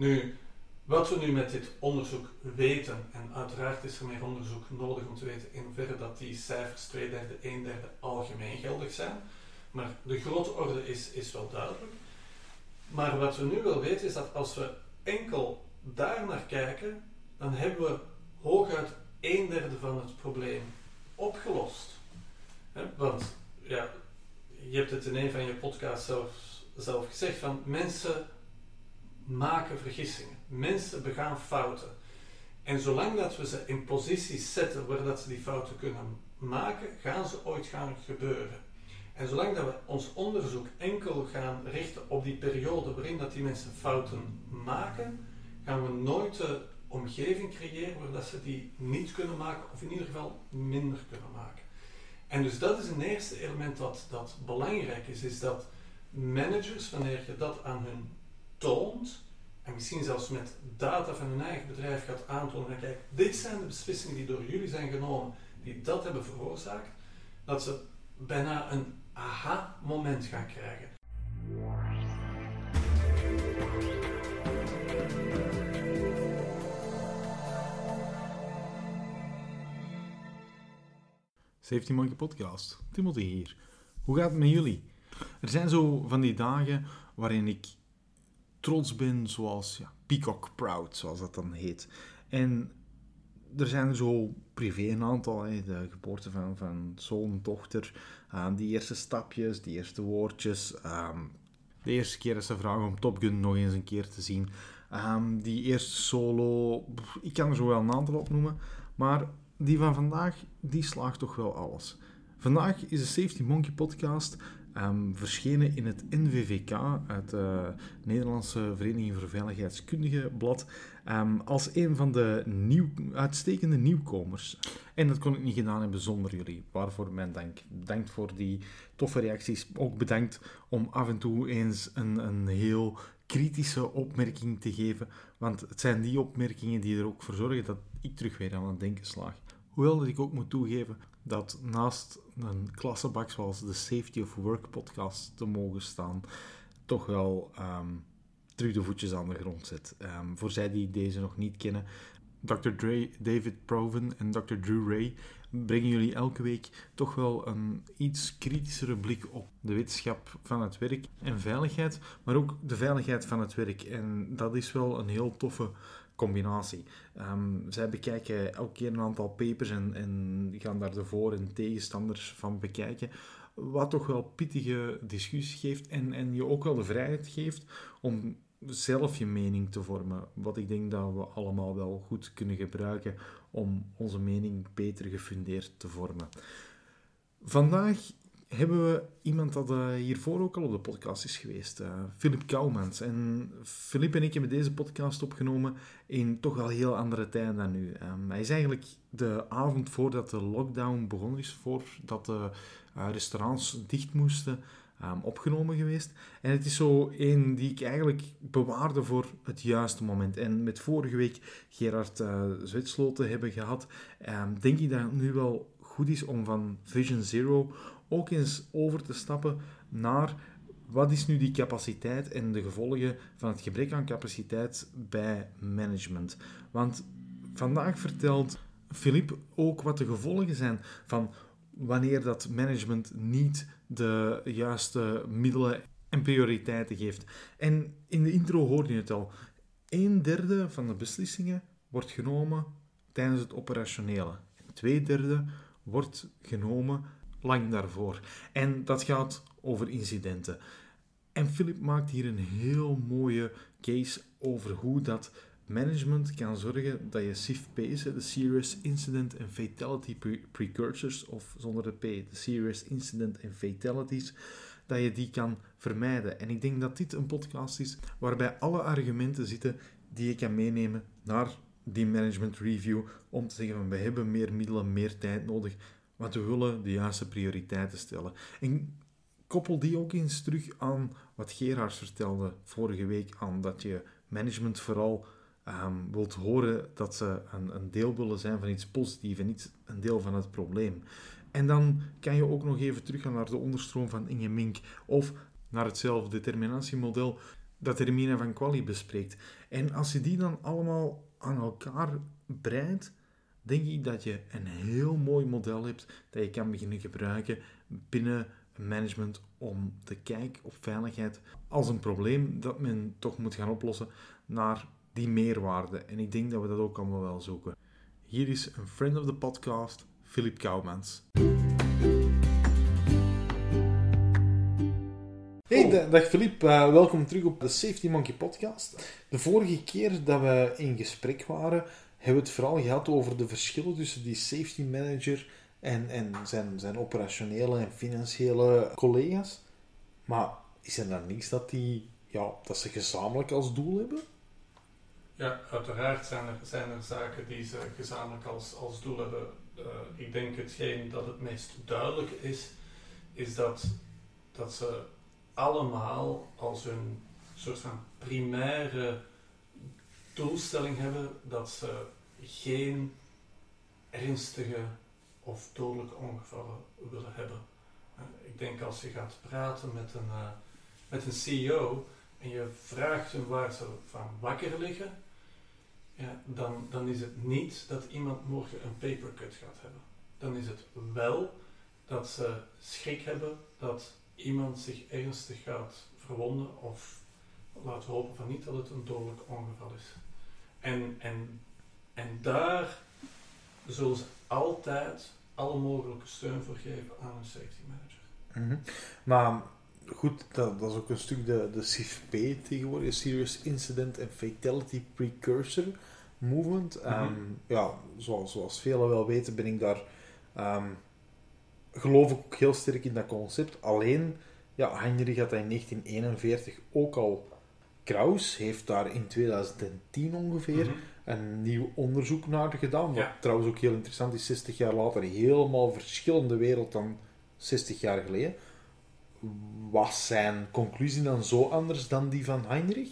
Nu, wat we nu met dit onderzoek weten, en uiteraard is er meer onderzoek nodig om te weten in hoeverre dat die cijfers 2 derde, 1 derde algemeen geldig zijn, maar de grote orde is, is wel duidelijk. Maar wat we nu wel weten is dat als we enkel daar naar kijken, dan hebben we hooguit een derde van het probleem opgelost. want ja, je hebt het in een van je podcasts zelf, zelf gezegd, van mensen maken vergissingen. Mensen begaan fouten. En zolang dat we ze in posities zetten waar dat ze die fouten kunnen maken, gaan ze ooit gaan gebeuren. En zolang dat we ons onderzoek enkel gaan richten op die periode waarin dat die mensen fouten maken, gaan we nooit de omgeving creëren waar dat ze die niet kunnen maken, of in ieder geval minder kunnen maken. En dus dat is een eerste element wat dat belangrijk is, is dat managers, wanneer je dat aan hun toont, en misschien zelfs met data van hun eigen bedrijf gaat aantonen, en kijk, dit zijn de beslissingen die door jullie zijn genomen, die dat hebben veroorzaakt, dat ze bijna een aha-moment gaan krijgen. Safety Monkey Podcast. Timothy hier. Hoe gaat het met jullie? Er zijn zo van die dagen waarin ik trots ben, zoals ja, Peacock Proud, zoals dat dan heet. En er zijn zo privé een aantal, de geboorte van, van zoon, dochter, uh, die eerste stapjes, die eerste woordjes, um, de eerste keer dat ze vragen om Top Gun nog eens een keer te zien, um, die eerste solo, ik kan er zo wel een aantal opnoemen, maar die van vandaag, die slaagt toch wel alles. Vandaag is de Safety Monkey podcast um, verschenen in het NVVK, het uh, Nederlandse Vereniging voor Veiligheidskundige blad, um, als een van de nieuw, uitstekende nieuwkomers. En dat kon ik niet gedaan hebben zonder jullie, waarvoor mijn dank. Bedankt voor die toffe reacties. Ook bedankt om af en toe eens een, een heel kritische opmerking te geven, want het zijn die opmerkingen die er ook voor zorgen dat ik terug weer aan het denken slaag. Hoewel dat ik ook moet toegeven dat naast een klassebak zoals de Safety of Work podcast te mogen staan, toch wel um, terug de voetjes aan de grond zet. Um, voor zij die deze nog niet kennen, Dr. David Proven en Dr. Drew Ray brengen jullie elke week toch wel een iets kritischere blik op de wetenschap van het werk en veiligheid, maar ook de veiligheid van het werk. En dat is wel een heel toffe combinatie. Um, zij bekijken elke keer een aantal papers en, en gaan daar de voor- en tegenstanders van bekijken. Wat toch wel pittige discussie geeft en, en je ook wel de vrijheid geeft om zelf je mening te vormen. Wat ik denk dat we allemaal wel goed kunnen gebruiken om onze mening beter gefundeerd te vormen. Vandaag hebben we iemand dat uh, hiervoor ook al op de podcast is geweest, uh, Philip Kouwmans. En Philip en ik hebben deze podcast opgenomen in toch wel heel andere tijden dan nu. Um, hij is eigenlijk de avond voordat de lockdown begonnen is, voordat de uh, restaurants dicht moesten, um, opgenomen geweest. En het is zo een die ik eigenlijk bewaarde voor het juiste moment. En met vorige week Gerard Zwetsloten hebben gehad, um, denk ik dat nu wel is om van Vision Zero ook eens over te stappen naar wat is nu die capaciteit en de gevolgen van het gebrek aan capaciteit bij management. Want vandaag vertelt Philippe ook wat de gevolgen zijn van wanneer dat management niet de juiste middelen en prioriteiten geeft. En in de intro hoorde je het al. Een derde van de beslissingen wordt genomen tijdens het operationele. En twee derde wordt genomen lang daarvoor. En dat gaat over incidenten. En Philip maakt hier een heel mooie case over hoe dat management kan zorgen dat je SIFP's, de Serious Incident and Fatality Precursors, of zonder de P, de Serious Incident and Fatalities, dat je die kan vermijden. En ik denk dat dit een podcast is waarbij alle argumenten zitten die je kan meenemen naar die management review om te zeggen van we hebben meer middelen, meer tijd nodig, want we willen de juiste prioriteiten stellen. En koppel die ook eens terug aan wat Gerard vertelde vorige week aan dat je management vooral um, wilt horen dat ze een, een, deel willen zijn van iets positiefs en niet een deel van het probleem. En dan kan je ook nog even teruggaan naar de onderstroom van Inge Mink of naar het zelfdeterminatiemodel dat Hermina van Quali bespreekt. En als je die dan allemaal aan elkaar breidt, denk ik dat je een heel mooi model hebt dat je kan beginnen gebruiken binnen management om te kijken op veiligheid als een probleem dat men toch moet gaan oplossen naar die meerwaarde. En ik denk dat we dat ook allemaal wel zoeken. Hier is een friend of the podcast, Philip Kouwmans. Hey, dag Filip, uh, welkom terug op de Safety Monkey podcast. De vorige keer dat we in gesprek waren, hebben we het vooral gehad over de verschillen tussen die safety manager en, en zijn, zijn operationele en financiële collega's. Maar is er dan niks dat, die, ja, dat ze gezamenlijk als doel hebben? Ja, uiteraard zijn er, zijn er zaken die ze gezamenlijk als, als doel hebben. Uh, ik denk hetgeen dat het meest duidelijk is, is dat, dat ze allemaal als hun soort van primaire doelstelling hebben dat ze geen ernstige of dodelijke ongevallen willen hebben. Uh, ik denk als je gaat praten met een, uh, met een CEO en je vraagt hem waar ze van wakker liggen, ja, dan, dan is het niet dat iemand morgen een papercut gaat hebben. Dan is het wel dat ze schrik hebben dat iemand zich ernstig gaat verwonden of laten we hopen van niet dat het een dodelijk ongeval is. En, en, en daar zullen ze altijd alle mogelijke steun voor geven aan een safety manager. Mhm. Maar goed, dat, dat, is ook een stuk de, de CIFP tegenwoordig, Serious Incident and Fatality Precursor Movement. Mhm. Ehm, ja, zoals, zoals velen wel weten ben ik daar, um, geloof ik ook heel sterk in dat concept. Alleen, ja, Heinrich had dat in 1941 ook al. Kraus heeft daar in 2010 ongeveer mhm. een nieuw onderzoek naar gedaan. Wat trouwens ook heel interessant is, 60 jaar later helemaal verschillende wereld dan 60 jaar geleden. Was zijn conclusie dan zo anders dan die van Heinrich?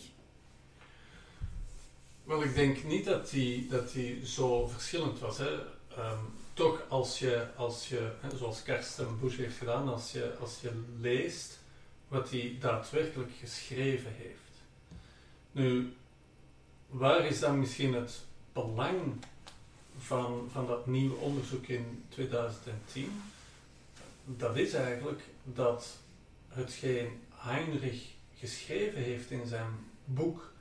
Wel, ik denk niet dat die, dat die zo verschillend was. Hè. Um, toch, als je, als je zoals Karsten Bush heeft gedaan, als je, als je leest wat hij daadwerkelijk geschreven heeft. Nu, waar is dan misschien het belang van, van dat nieuwe onderzoek in 2010? Dat is eigenlijk dat hetgeen Heinrich geschreven heeft in zijn boek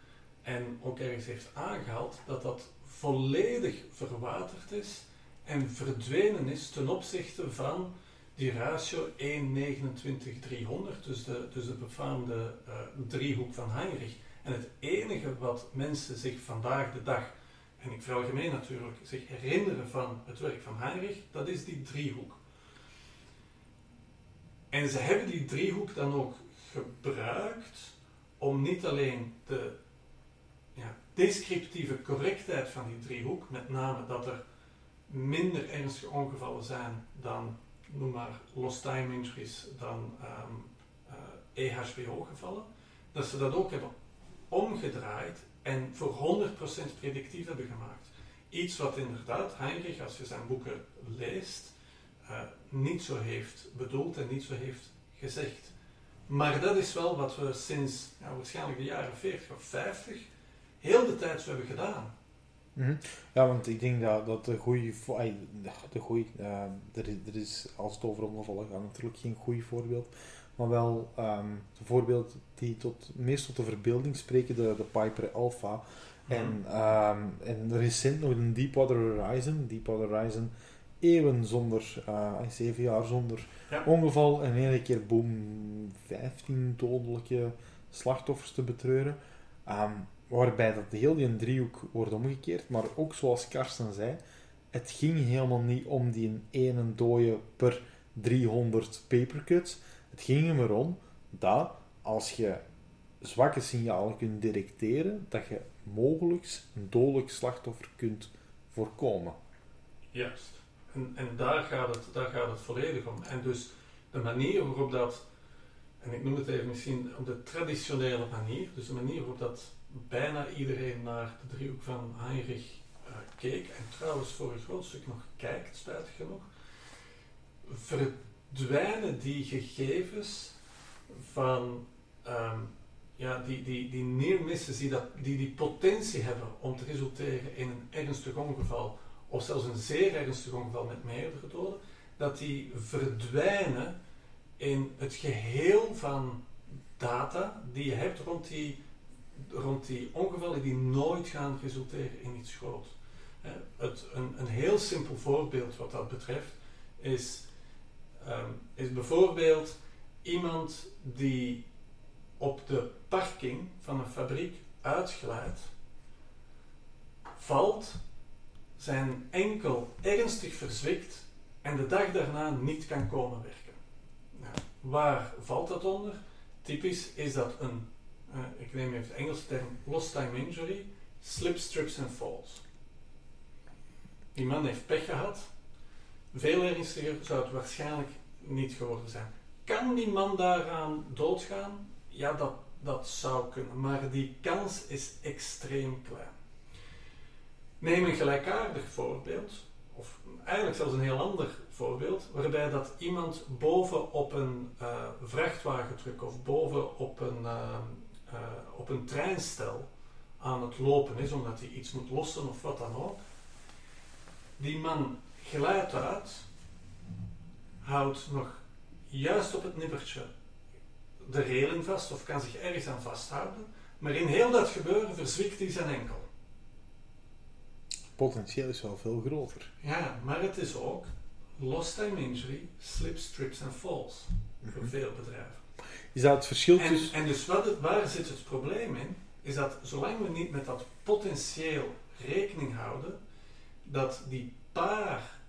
en ook ergens heeft aangehaald, dat dat volledig verwaterd is en verdwenen is ten opzichte van die ratio 1,29,300, dus de, dus de befaamde uh, driehoek van Heinrich. En het enige wat mensen zich vandaag de dag, en ik veralgemeen natuurlijk, zich herinneren van het werk van Heinrich, dat is die driehoek. En ze hebben die driehoek dan ook gebruikt om niet alleen de ja, descriptieve correctheid van die driehoek, met name dat er minder ernstige ongevallen zijn dan, noem maar, lost time injuries, dan um, ehm, uh, eh, EHBO-gevallen, dat ze dat ook hebben omgedraaid en voor 100% predictief hebben gemaakt. Iets wat inderdaad Heinrich, als je zijn boeken leest, uh, niet zo heeft bedoeld en niet zo heeft gezegd. Maar dat is wel wat we sinds ja, waarschijnlijk de jaren 40 of 50 heel de tijd zo hebben gedaan. Mhm. Ja, want ik denk dat, dat de goede... De goeie, uh, er, er is, als het over ongevallen gaat, natuurlijk geen goed voorbeeld. Maar wel um, de voorbeeld die tot, meest tot de verbeelding spreken, de, de Piper Alpha. Mhm. En, um, en recent nog een Deepwater Horizon. Deepwater Horizon, eeuwen zonder, uh, zeven jaar zonder ongeval. En in één keer, boom, 15 dodelijke slachtoffers te betreuren. Um, waarbij dat heel die driehoek wordt omgekeerd, maar ook zoals Karsten zei, het ging helemaal niet om die ene dode per 300 papercuts. Het ging er om dat als je zwakke signalen kunt detecteren, dat je mogelijk een dodelijk slachtoffer kunt voorkomen. Juist. En, en daar, gaat het, daar gaat het volledig om. En dus de manier waarop dat, en ik noem het even misschien op de traditionele manier, dus de manier waarop dat bijna iedereen naar de driehoek van Heinrich uh, keek, en trouwens voor een groot stuk nog kijkt, spijtig genoeg, verdwijnen die gegevens van um, ja, die, die, die neermissen die, dat, die die potentie hebben om te resulteren in een ernstig ongeval, of zelfs een zeer ernstig ongeval met meerdere doden, dat die verdwijnen in het geheel van data die je hebt rond die, rond die ongevallen die nooit gaan resulteren in iets groots. Het, een, een heel simpel voorbeeld wat dat betreft is, um, is bijvoorbeeld iemand die op de parking van een fabriek uitglijdt, valt, zijn enkel ernstig verzwikt en de dag daarna niet kan komen werken. Nou, waar valt dat onder? Typisch is dat een, uh, ik neem even de Engelse term, lost time injury, slip, strips en falls. Die man heeft pech gehad. Veel ernstiger zou het waarschijnlijk niet geworden zijn. Kan die man daaraan doodgaan? Ja, dat, dat zou kunnen, maar die kans is extreem klein. Neem een gelijkaardig voorbeeld, of eigenlijk zelfs een heel ander voorbeeld, waarbij dat iemand boven op een uh, vrachtwagendruk of boven op een, uh, uh, op een treinstel aan het lopen is, omdat hij iets moet lossen of wat dan ook. Die man glijdt uit, houdt nog juist op het nippertje de reling vast of kan zich ergens aan vasthouden, maar in heel dat gebeuren verzwikt hij zijn enkel. Potentieel is wel veel groter. Ja, maar het is ook lost time injury, slips, trips en falls voor mhm. veel bedrijven. Is dat het verschil en, tussen... En dus wat waar zit het probleem in? Is dat zolang we niet met dat potentieel rekening houden, dat die paar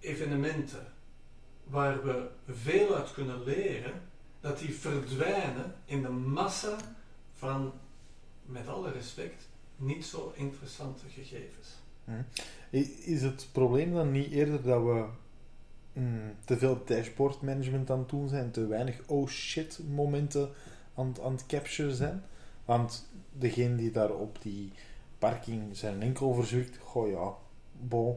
evenementen waar we veel uit kunnen leren, dat die verdwijnen in de massa van, met alle respect, niet zo interessante gegevens. Mhm. Is het probleem dan niet eerder dat we mm, te veel dashboard management aan het doen zijn, te weinig oh shit momenten aan, aan het capture zijn? Want degene die daar op die parking zijn enkel verzwikt, goh ja, bon,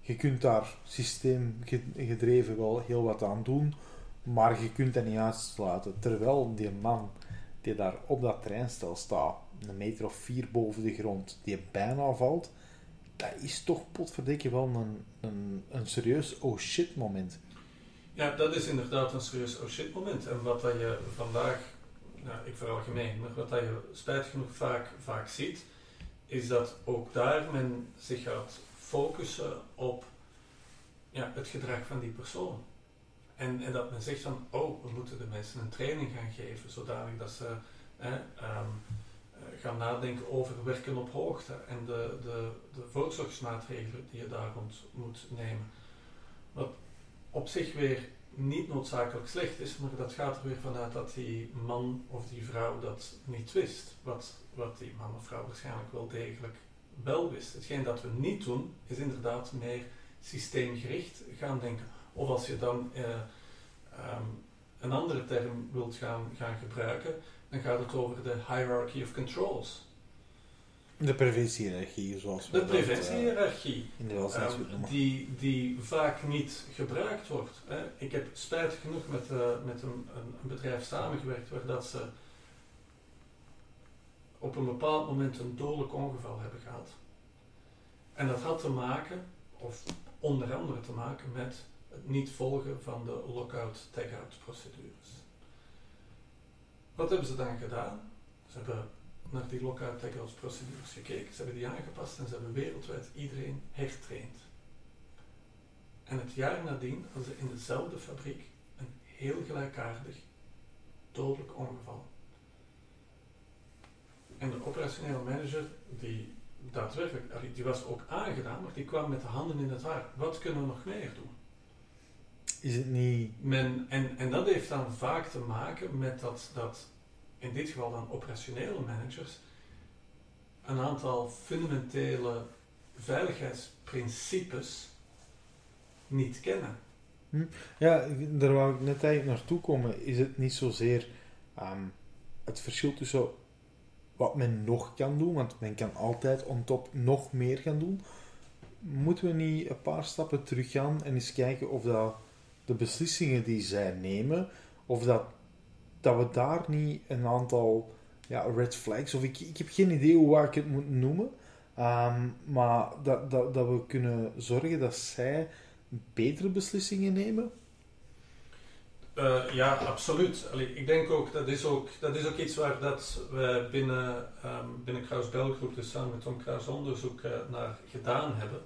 je kunt daar systeemgedreven wel heel wat aan doen, maar je kunt dat niet uitsluiten. Terwijl die man die daar op dat treinstel staat, een meter of vier boven de grond, die bijna valt, dat is toch potverdikke wel een, een, een serieus oh shit moment. Ja, dat is inderdaad een serieus oh shit moment. En wat dat je vandaag, nou, ik veralgemeen, maar wat dat je spijt genoeg vaak, vaak ziet, is dat ook daar men zich gaat focussen op ja, het gedrag van die persoon. En, en dat men zegt van, oh, we moeten de mensen een training gaan geven, zodanig dat ze ehm, eh, gaan nadenken over werken op hoogte en de, de, de voorzorgsmaatregelen die je daar rond moet nemen. Wat op zich weer niet noodzakelijk slecht is, maar dat gaat er weer vanuit dat die man of die vrouw dat niet wist. Wat, wat die man of vrouw waarschijnlijk wel degelijk wel wist. Hetgeen dat we niet doen, is inderdaad meer systeemgericht gaan denken. Of als je dan uh, um, een andere term wilt gaan, gaan gebruiken, dan gaat het over de hierarchy of controls. De preventiehierarchie, zoals we De preventiehierarchie, uh, um, die, die vaak niet gebruikt wordt. Hè. Ik heb spijtig genoeg met, uh, met een, een, een, bedrijf samengewerkt waar dat ze op een bepaald moment een dodelijk ongeval hebben gehad. En dat had te maken, of onder andere te maken met het niet volgen van de lockout-tagout procedures. Wat hebben ze dan gedaan? Ze hebben naar die lockout-tagout procedures gekeken, ze hebben die aangepast en ze hebben wereldwijd iedereen hertraind. En het jaar nadien hadden ze in dezelfde fabriek een heel gelijkaardig dodelijk ongeval. En de operationele manager, die daadwerkelijk, die was ook aangedaan, maar die kwam met de handen in het haar. Wat kunnen we nog meer doen? Is het niet... Men, en, en dat heeft dan vaak te maken met dat, dat, in dit geval dan operationele managers, een aantal fundamentele veiligheidsprincipes niet kennen. Hm? Ja, daar wou ik net eigenlijk naartoe komen. Is het niet zozeer um, het verschil tussen wat men nog kan doen, want men kan altijd on top nog meer gaan doen. Moeten we niet een paar stappen terug gaan en eens kijken of dat de beslissingen die zij nemen, of dat dat we daar niet een aantal ja, red flags, of ik, ik heb geen idee hoe ik het moet noemen, ehm, maar dat, dat, dat we kunnen zorgen dat zij betere beslissingen nemen? Uh, ja, absoluut. Allee, ik denk ook dat, is ook, dat is ook iets waar dat we binnen, um, binnen Kraus Belgroep, dus samen met Tom Kraus onderzoek uh, naar gedaan hebben.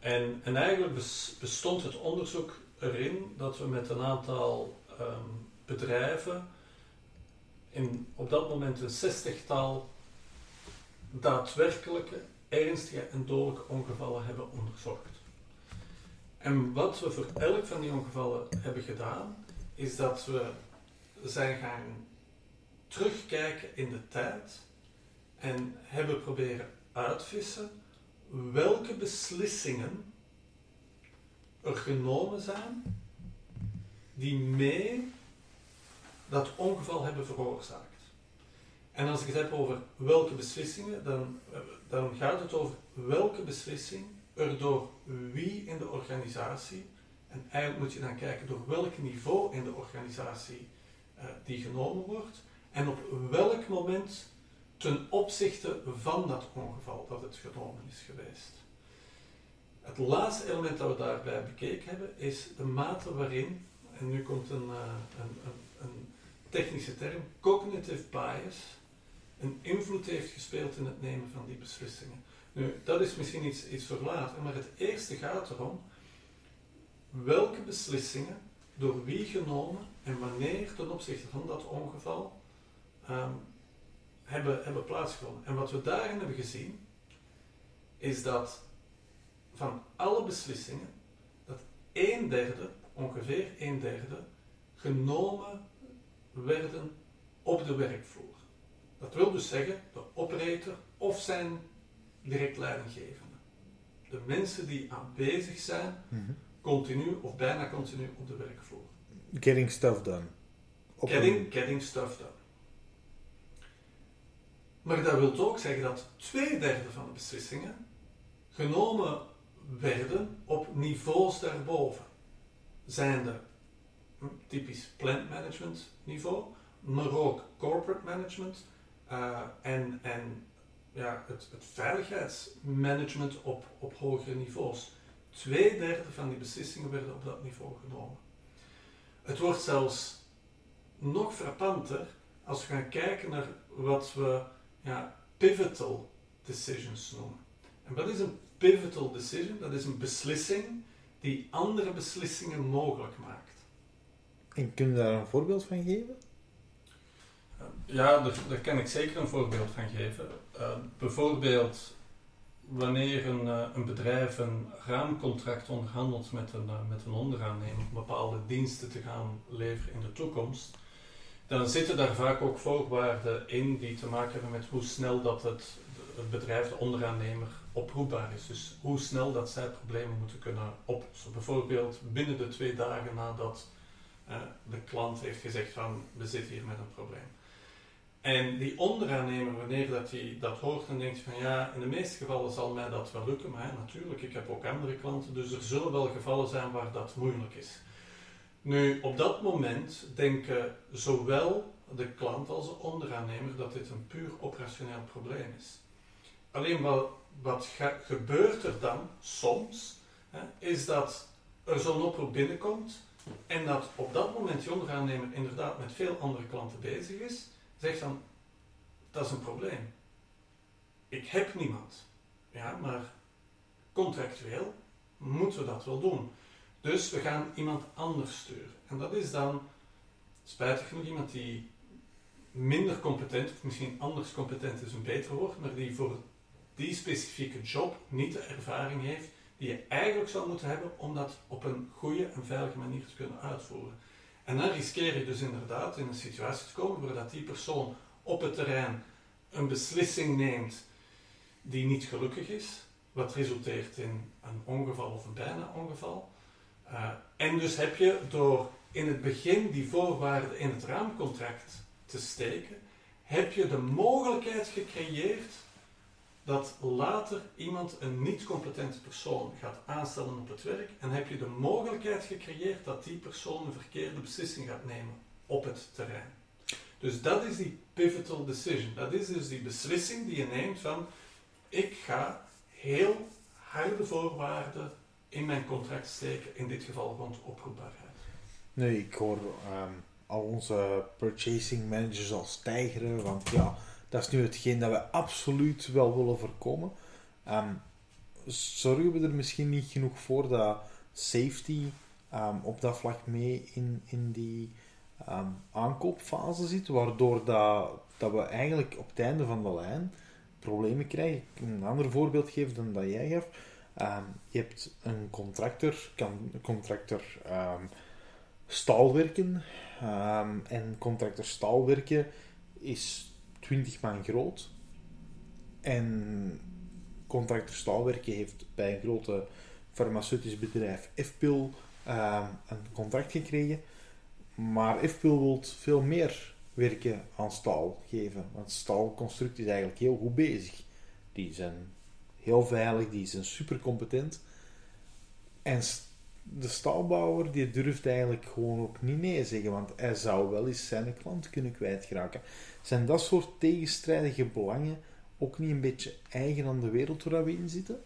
En, en eigenlijk bestond het onderzoek erin dat we met een aantal um, bedrijven in op dat moment een zestigtal daadwerkelijke, ernstige en dodelijke ongevallen hebben onderzocht. En wat we voor elk van die ongevallen hebben gedaan, is dat we zijn gaan terugkijken in de tijd en hebben proberen uitvissen welke beslissingen er genomen zijn die mee dat ongeval hebben veroorzaakt. En als ik het heb over welke beslissingen, dan, dan gaat het over welke beslissing er door wie in de organisatie, en eigenlijk moet je dan kijken door welk niveau in de organisatie uh, die genomen wordt, en op welk moment ten opzichte van dat ongeval dat het genomen is geweest. Het laatste element dat we daarbij bekeken hebben is de mate waarin, en nu komt een, uh, een, een, een technische term, cognitive bias, een invloed heeft gespeeld in het nemen van die beslissingen. Nu, dat is misschien iets, iets voor maar het eerste gaat erom welke beslissingen door wie genomen en wanneer ten opzichte van dat ongeval um, hebben, hebben plaatsgevonden. En wat we daarin hebben gezien, is dat van alle beslissingen, dat een derde, ongeveer een derde, genomen werden op de werkvloer. Dat wil dus zeggen, de operator of zijn direct leidinggevende. De mensen die aanwezig zijn, mm continu of bijna continu op de werkvloer. Getting stuff done. getting, getting stuff done. Maar dat wil ook zeggen dat twee derde van de beslissingen genomen werden op niveaus daarboven. Zijn er hm, typisch plant management niveau, maar ook corporate management uh, en, en ja, het, het veiligheidsmanagement op, op hogere niveaus. Twee derde van die beslissingen werden op dat niveau genomen. Het wordt zelfs nog frappanter als we gaan kijken naar wat we ja, pivotal decisions noemen. En wat is een pivotal decision? Dat is een beslissing die andere beslissingen mogelijk maakt. En kun je daar een voorbeeld van geven? Ja, daar, daar kan ik zeker een voorbeeld van geven. Uh, bijvoorbeeld wanneer een, uh, een bedrijf een raamcontract onderhandelt met een, uh, met een onderaannemer om bepaalde diensten te gaan leveren in de toekomst, dan zitten daar vaak ook voorwaarden in die te maken hebben met hoe snel dat het, het bedrijf, de onderaannemer, oproepbaar is. Dus hoe snel dat zij problemen moeten kunnen oplossen. Bijvoorbeeld binnen de twee dagen nadat de klant heeft gezegd van we zitten hier met een probleem. En die onderaannemer, wanneer dat hij dat hoort, dan denkt van ja, in de meeste gevallen zal mij dat wel lukken, maar natuurlijk, ik heb ook andere klanten, dus er zullen wel gevallen zijn waar dat moeilijk is. Nu, op dat moment denken zowel de klant als de onderaannemer dat dit een puur operationeel probleem is. Alleen wat, wat gebeurt er dan soms, hè, is dat er zo'n oproep binnenkomt en dat op dat moment die onderaannemer inderdaad met veel andere klanten bezig is zegt dan, dat is een probleem. Ik heb niemand. Ja, maar contractueel moeten we dat wel doen. Dus we gaan iemand anders sturen. En dat is dan, spijtig genoeg, iemand die minder competent, of misschien anders competent is een beter woord, maar die voor die specifieke job niet de ervaring heeft die je eigenlijk zou moeten hebben om dat op een goede en veilige manier te kunnen uitvoeren. En dan riskeer je dus inderdaad in een situatie te komen waar die persoon op het terrein een beslissing neemt die niet gelukkig is, wat resulteert in een ongeval of een bijna ongeval. Uh, en dus heb je door in het begin die voorwaarden in het raamcontract te steken, heb je de mogelijkheid gecreëerd dat later iemand een niet-competente persoon gaat aanstellen op het werk en heb je de mogelijkheid gecreëerd dat die persoon een verkeerde beslissing gaat nemen op het terrein. Dus dat is die pivotal decision. Dat is dus die beslissing die je neemt van ik ga heel harde voorwaarden in mijn contract steken, in dit geval rond oproepbaarheid. Nee, ik hoor ehm, al onze purchasing managers al stijgeren, want ja, dat is nu hetgeen dat we absoluut wel willen voorkomen. Ehm, zorgen we er misschien niet genoeg voor dat safety ehm, op dat vlak mee in, in die aankoopfase zit, waardoor dat, dat we eigenlijk op het einde van de lijn problemen krijgen. Ik een ander voorbeeld geven dan dat jij gaf. je hebt een contractor, kan contractor staalwerken. Um, en contractor staalwerken is 20 man groot. En contractor staalwerken heeft bij een grote farmaceutisch bedrijf FPIL um, een contract gekregen. Maar FPIL wil veel meer werken aan staal geven. Want staalconstructie is eigenlijk heel goed bezig. Die zijn heel veilig, die zijn super competent. En de staalbouwer die durft eigenlijk gewoon ook niet nee zeggen, want hij zou wel eens zijn klant kunnen kwijtraken. Zijn dat soort tegenstrijdige belangen ook niet een beetje eigen aan de wereld waar we in zitten?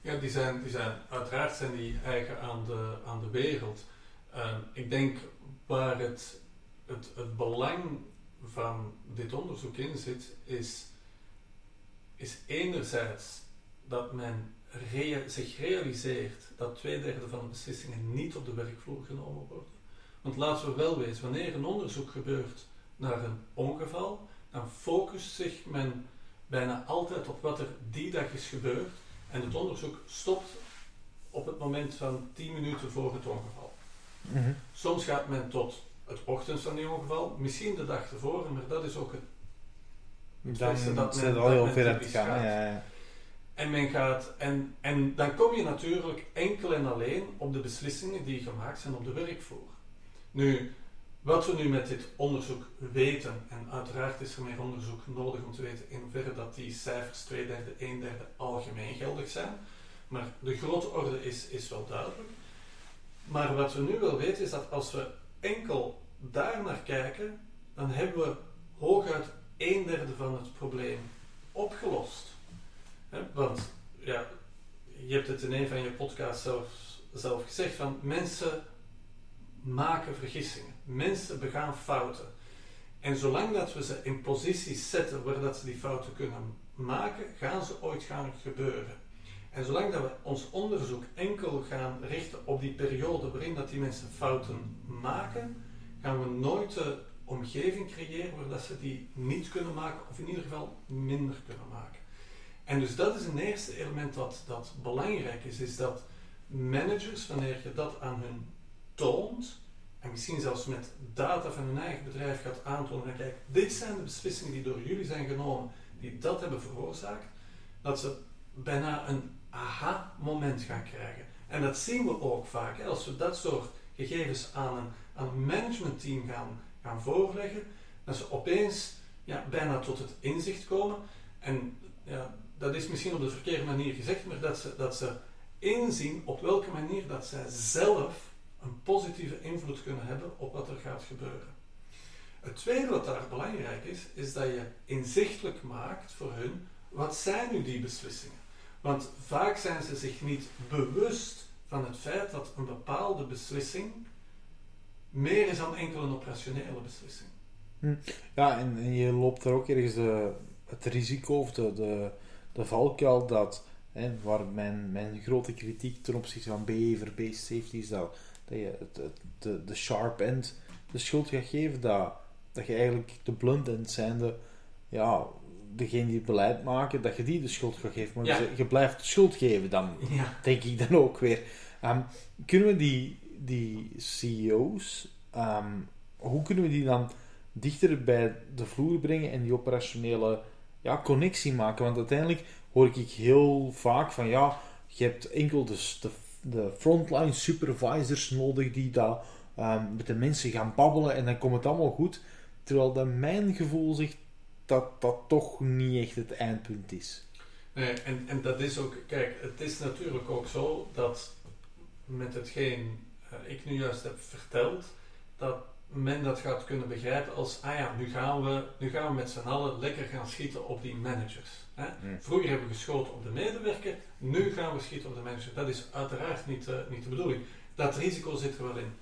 Ja, die zijn, die zijn, uiteraard zijn die eigen aan de, aan de wereld. Ehm, ik denk waar het, het, het belang van dit onderzoek in zit, is, is enerzijds dat men zich realiseert dat twee derde van de beslissingen niet op de werkvloer genomen worden. Want laten we wel weten, wanneer een onderzoek gebeurt naar een ongeval, dan focust zich men bijna altijd op wat er die dag is gebeurd en het onderzoek stopt op het moment van 10 minuten voor het ongeval. Mhm. Soms gaat men tot het ochtend van die ongeval, misschien de dag ervoor, maar dat is ook het, dan dat men, al heel ver gaan. Ja, ja. En, men gaat, en, en dan kom je natuurlijk enkel en alleen op de beslissingen die gemaakt zijn op de werkvloer. Nu, wat we nu met dit onderzoek weten, en uiteraard is er meer onderzoek nodig om te weten in hoeverre dat die cijfers 2 derde, 1 derde algemeen geldig zijn, maar de grote orde is, is wel duidelijk. Maar wat we nu wel weten is dat als we enkel daar naar kijken, dan hebben we hooguit 1 derde van het probleem opgelost. Want ja, je hebt het in een van je podcasts zelf, zelf gezegd van mensen maken vergissingen. Mensen begaan fouten. En zolang dat we ze in posities zetten waar dat ze die fouten kunnen maken, gaan ze ooit gaan gebeuren. En zolang dat we ons onderzoek enkel gaan richten op die periode waarin dat die mensen fouten maken, gaan we nooit de omgeving creëren waar dat ze die niet kunnen maken, of in ieder geval minder kunnen maken. En dus dat is een eerste element dat, dat belangrijk is, is dat managers, wanneer je dat aan hun toont, en misschien zelfs met data van hun eigen bedrijf gaat aantonen, en kijk, dit zijn de beslissingen die door jullie zijn genomen, die dat hebben veroorzaakt, dat ze bijna een aha-moment gaan krijgen. En dat zien we ook vaak, hè, als we dat soort gegevens aan een, een managementteam gaan, gaan voorleggen, dat ze opeens ja, bijna tot het inzicht komen. En ja, dat is misschien op de verkeerde manier gezegd, maar dat ze, dat ze inzien op welke manier dat zij zelf een positieve invloed kunnen hebben op wat er gaat gebeuren. Het tweede wat daar belangrijk is, is dat je inzichtelijk maakt voor hun wat zijn nu die beslissingen. Want vaak zijn ze zich niet bewust van het feit dat een bepaalde beslissing meer is dan enkel een operationele beslissing. Hm. Ja, en, je loopt er ook ergens de, het risico of de, de, de valkuil dat, hè, waar mijn, mijn grote kritiek ten opzichte van behavior-based safety is dat, dat je het, het, de, de sharp end de schuld gaat geven, dat, dat je eigenlijk de blunt end zijnde, ja, degene die het beleid maken, dat je die de schuld gaat geven. Maar je, je, blijft de schuld geven dan, ja. denk ik dan ook weer. Ehm, kunnen we die, die CEO's, ehm, hoe kunnen we die dan dichter bij de vloer brengen en die operationele ja, connectie maken. Want uiteindelijk hoor ik heel vaak van ja, je hebt enkel de, de, de frontline supervisors nodig die daar um, met de mensen gaan babbelen en dan komt het allemaal goed. Terwijl dat mijn gevoel zegt dat dat toch niet echt het eindpunt is. Nee, en, en dat is ook, kijk, het is natuurlijk ook zo dat met hetgeen uh, ik nu juist heb verteld, dat men dat gaat kunnen begrijpen als, ah ja, nu gaan we, nu gaan we met z'n allen lekker gaan schieten op die managers. Hè? Hmm. Vroeger hebben we geschoten op de medewerker, nu gaan we schieten op de manager. Dat is uiteraard niet, eh, niet de bedoeling. Dat risico zit er wel in.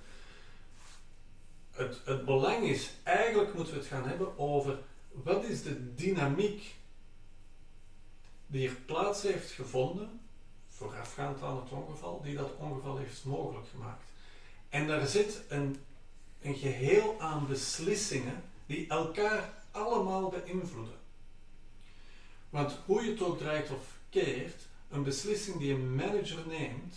Het, het belang is, eigenlijk moeten we het gaan hebben over wat is de dynamiek die er plaats heeft gevonden, voorafgaand aan het ongeval, die dat ongeval heeft mogelijk gemaakt. En daar zit een, een geheel aan beslissingen die elkaar allemaal beïnvloeden. Want hoe je het ook draait of keert, een beslissing die een manager neemt,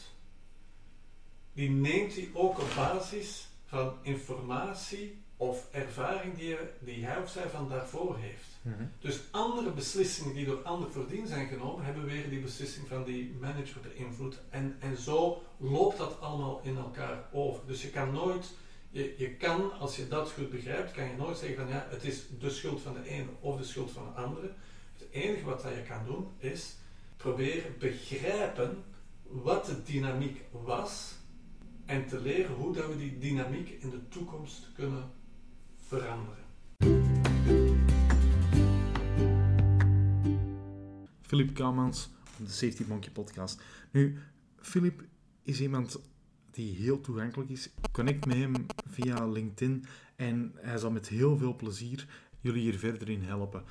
die neemt hij ook op basis van informatie of ervaring die, je, die hij of zij van daarvoor heeft. Dus andere beslissingen die door anderen voordien zijn genomen, hebben weer die beslissing van die manager beïnvloed. En, en zo loopt dat allemaal in elkaar over. Dus je kan nooit, je, je kan, als je dat goed begrijpt, kan je nooit zeggen van ja, het is de schuld van de ene of de schuld van de andere. Het enige wat dat je kan doen, is proberen begrijpen wat de dynamiek was en te leren hoe dat we die dynamiek in de toekomst kunnen veranderen. Philip van de Safety Monkey podcast. Nu, Philip is iemand die heel toegankelijk is. Connect met hem via LinkedIn en hij zal met heel veel plezier jullie hier verder in helpen.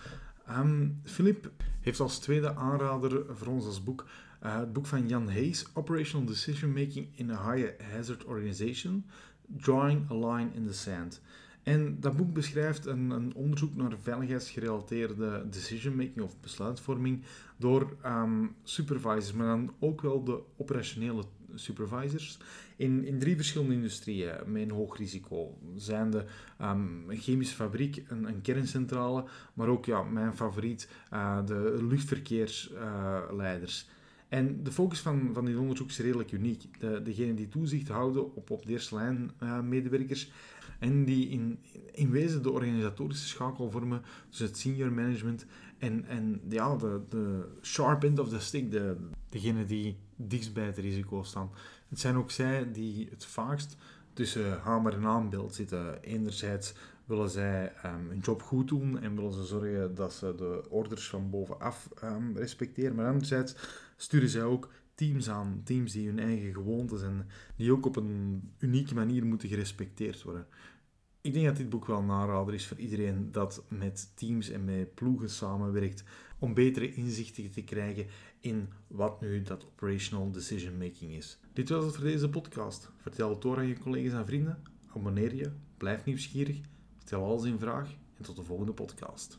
Ehm, Philip heeft als tweede aanrader voor ons als boek uh, het boek van Jan Hayes, Operational Decision Making in a High Hazard Organization, Drawing a Line in the Sand. En dat boek beschrijft een, een onderzoek naar veiligheidsgerelateerde decision making of besluitvorming door um, supervisors, maar dan ook wel de operationele supervisors in, in drie verschillende industrieën met een hoog risico. Zijn de een chemische fabriek, een, een, kerncentrale, maar ook ja, mijn favoriet, uh, de luchtverkeersleiders. En de focus van, van dit onderzoek is redelijk uniek. De, degenen die toezicht houden op, op de eerste lijn uh, medewerkers en die in, in wezen de organisatorische schakel vormen tussen het senior management en, en ja, de, de sharp end of the stick, de, degene die dichtst bij het risico staan. Het zijn ook zij die het vaakst tussen hamer en aanbeeld zitten. Enerzijds willen zij um, hun job goed doen en willen ze zorgen dat ze de orders van bovenaf um, respecteren. Maar anderzijds sturen zij ook teams aan. Teams die hun eigen gewoontes en die ook op een unieke manier moeten gerespecteerd worden. Ik denk dat dit boek wel een aanrader is voor iedereen dat met teams en met ploegen samenwerkt om betere inzichten te krijgen in wat nu dat operational decision making is. Dit was het voor deze podcast. Vertel het door aan je collega's en vrienden. Abonneer je, blijf nieuwsgierig, stel alles in vraag en tot de volgende podcast.